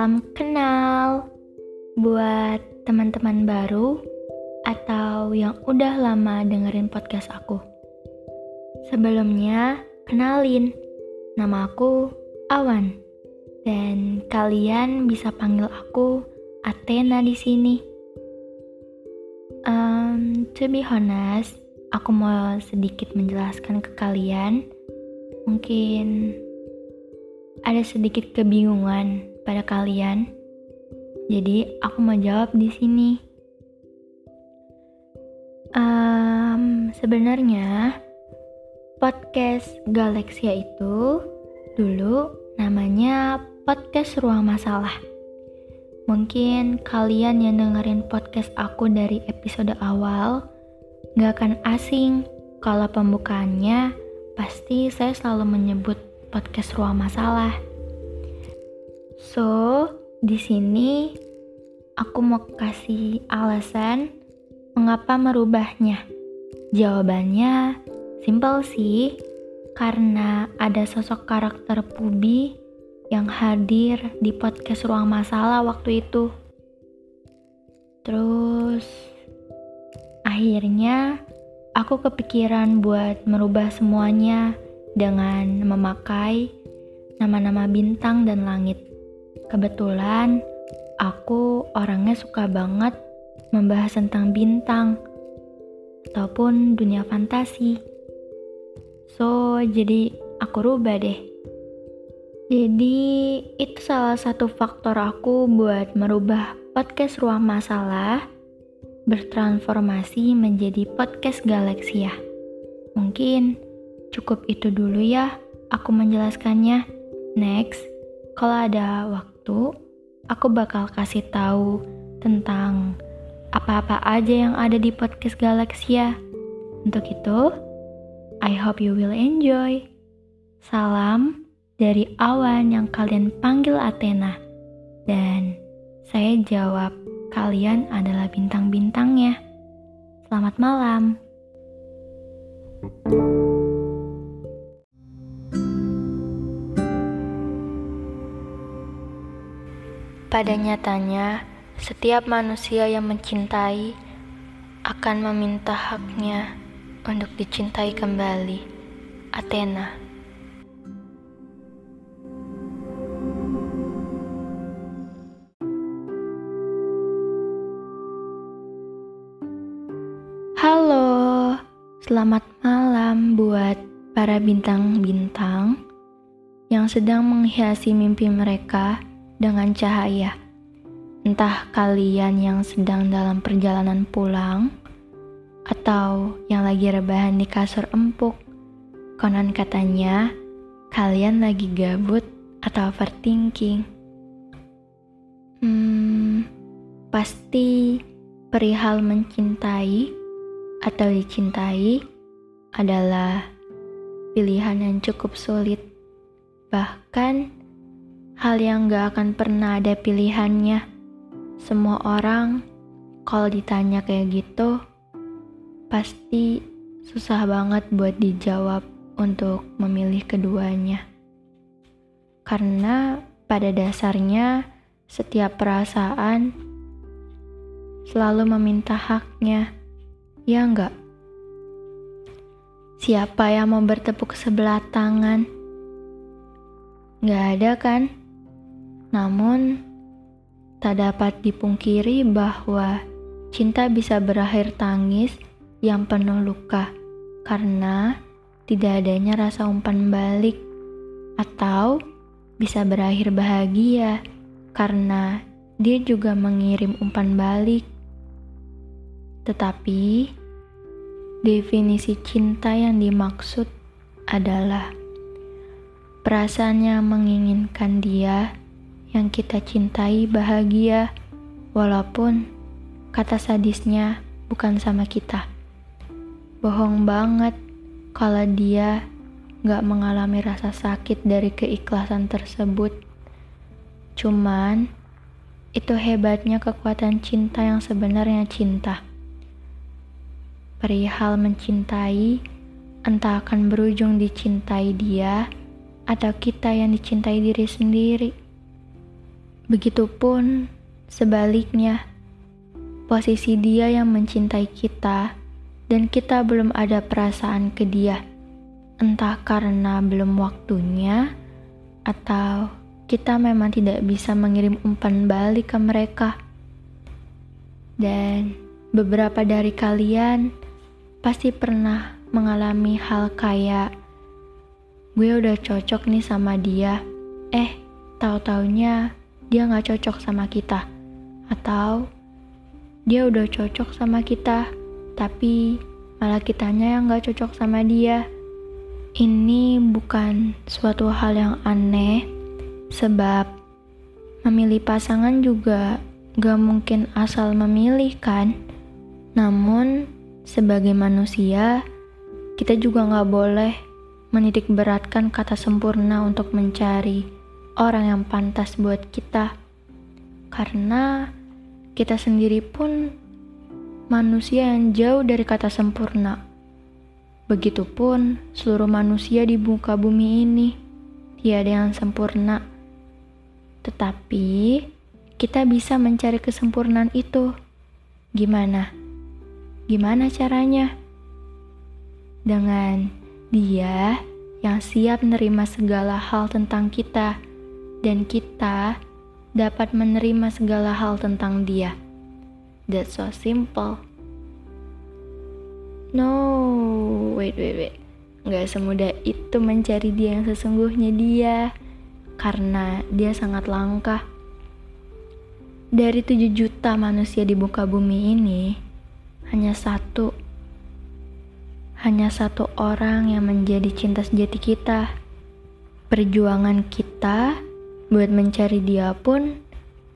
Salam kenal buat teman-teman baru atau yang udah lama dengerin podcast aku. Sebelumnya, kenalin, nama aku Awan. Dan kalian bisa panggil aku Athena di sini. Um, to be honest, aku mau sedikit menjelaskan ke kalian. Mungkin ada sedikit kebingungan pada kalian. Jadi aku mau jawab di sini. Um, sebenarnya podcast Galexia itu dulu namanya podcast Ruang Masalah. Mungkin kalian yang dengerin podcast aku dari episode awal gak akan asing kalau pembukaannya pasti saya selalu menyebut podcast Ruang Masalah. So, di sini aku mau kasih alasan mengapa merubahnya. Jawabannya simpel sih, karena ada sosok karakter Pubi yang hadir di podcast Ruang Masalah waktu itu. Terus akhirnya aku kepikiran buat merubah semuanya dengan memakai nama-nama bintang dan langit. Kebetulan aku orangnya suka banget membahas tentang bintang ataupun dunia fantasi. So, jadi aku rubah deh jadi itu salah satu faktor aku buat merubah podcast Ruang Masalah bertransformasi menjadi podcast Galaksia. Mungkin cukup itu dulu ya aku menjelaskannya. Next, kalau ada waktu, aku bakal kasih tahu tentang apa-apa aja yang ada di podcast Galaksia. Untuk itu, I hope you will enjoy. Salam dari awan yang kalian panggil Athena. Dan saya jawab, kalian adalah bintang-bintangnya. Selamat malam. Pada nyatanya, setiap manusia yang mencintai akan meminta haknya untuk dicintai kembali. Athena Halo, selamat malam buat para bintang-bintang yang sedang menghiasi mimpi mereka dengan cahaya. Entah kalian yang sedang dalam perjalanan pulang atau yang lagi rebahan di kasur empuk. Konon katanya, kalian lagi gabut atau overthinking. Hmm, pasti perihal mencintai atau dicintai adalah pilihan yang cukup sulit. Bahkan, hal yang gak akan pernah ada pilihannya. Semua orang, kalau ditanya kayak gitu, pasti susah banget buat dijawab untuk memilih keduanya. Karena pada dasarnya, setiap perasaan selalu meminta haknya Ya enggak? Siapa yang mau bertepuk sebelah tangan? Enggak ada kan? Namun, tak dapat dipungkiri bahwa cinta bisa berakhir tangis yang penuh luka karena tidak adanya rasa umpan balik atau bisa berakhir bahagia karena dia juga mengirim umpan balik. Tetapi, definisi cinta yang dimaksud adalah perasaan yang menginginkan dia yang kita cintai bahagia, walaupun kata sadisnya bukan sama kita. Bohong banget kalau dia gak mengalami rasa sakit dari keikhlasan tersebut. Cuman, itu hebatnya kekuatan cinta yang sebenarnya cinta perihal mencintai, entah akan berujung dicintai dia atau kita yang dicintai diri sendiri. Begitupun sebaliknya, posisi dia yang mencintai kita dan kita belum ada perasaan ke dia. Entah karena belum waktunya atau kita memang tidak bisa mengirim umpan balik ke mereka. Dan beberapa dari kalian pasti pernah mengalami hal kayak gue udah cocok nih sama dia, eh tahu-taunya dia nggak cocok sama kita, atau dia udah cocok sama kita, tapi malah kitanya yang nggak cocok sama dia. Ini bukan suatu hal yang aneh, sebab memilih pasangan juga gak mungkin asal memilih kan. Namun, sebagai manusia, kita juga gak boleh menitik beratkan kata sempurna untuk mencari orang yang pantas buat kita. Karena kita sendiri pun manusia yang jauh dari kata sempurna. Begitupun seluruh manusia di muka bumi ini, tiada yang sempurna. Tetapi kita bisa mencari kesempurnaan itu. Gimana? Gimana caranya? Dengan dia yang siap menerima segala hal tentang kita, dan kita dapat menerima segala hal tentang dia. That's so simple. No, wait, wait, wait. Gak semudah itu mencari dia yang sesungguhnya dia, karena dia sangat langka. Dari 7 juta manusia di muka bumi ini, hanya satu hanya satu orang yang menjadi cinta sejati kita. Perjuangan kita buat mencari dia pun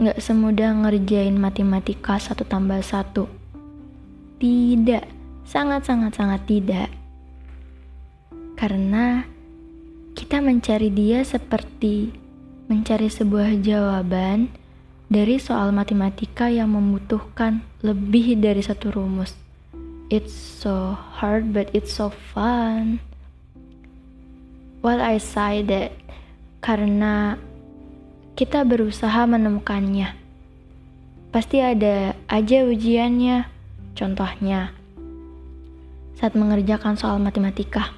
gak semudah ngerjain matematika satu tambah satu. Tidak, sangat-sangat-sangat tidak. Karena kita mencari dia seperti mencari sebuah jawaban dari soal matematika yang membutuhkan lebih dari satu rumus. It's so hard, but it's so fun. Well, I say that karena kita berusaha menemukannya. Pasti ada aja ujiannya. Contohnya, saat mengerjakan soal matematika,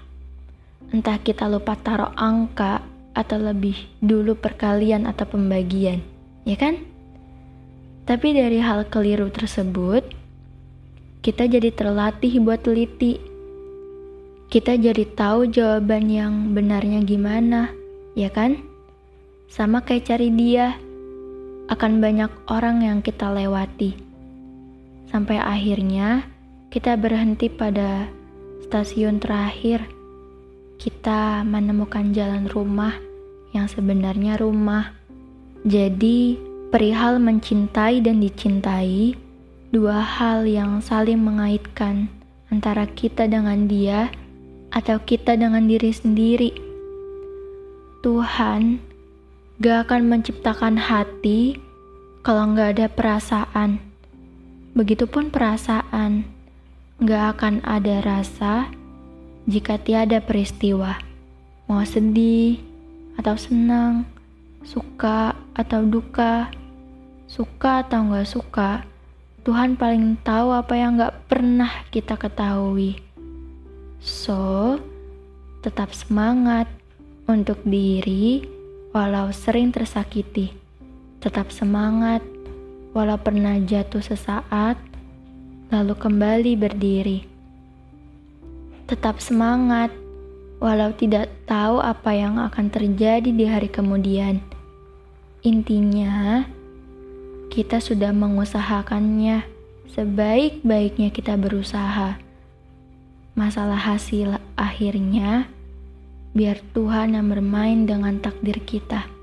entah kita lupa taruh angka atau lebih dulu perkalian atau pembagian, ya kan? Tapi dari hal keliru tersebut, kita jadi terlatih buat teliti. Kita jadi tahu jawaban yang benarnya gimana, ya kan? Sama kayak cari dia, akan banyak orang yang kita lewati. Sampai akhirnya kita berhenti pada stasiun terakhir. Kita menemukan jalan rumah yang sebenarnya rumah. Jadi, perihal mencintai dan dicintai dua hal yang saling mengaitkan antara kita dengan dia atau kita dengan diri sendiri. Tuhan gak akan menciptakan hati kalau gak ada perasaan. Begitupun perasaan gak akan ada rasa jika tiada peristiwa. Mau sedih atau senang, suka atau duka, suka atau gak suka Tuhan paling tahu apa yang gak pernah kita ketahui. So, tetap semangat untuk diri walau sering tersakiti. Tetap semangat walau pernah jatuh sesaat, lalu kembali berdiri. Tetap semangat walau tidak tahu apa yang akan terjadi di hari kemudian. Intinya, kita sudah mengusahakannya sebaik-baiknya kita berusaha. Masalah hasil akhirnya biar Tuhan yang bermain dengan takdir kita.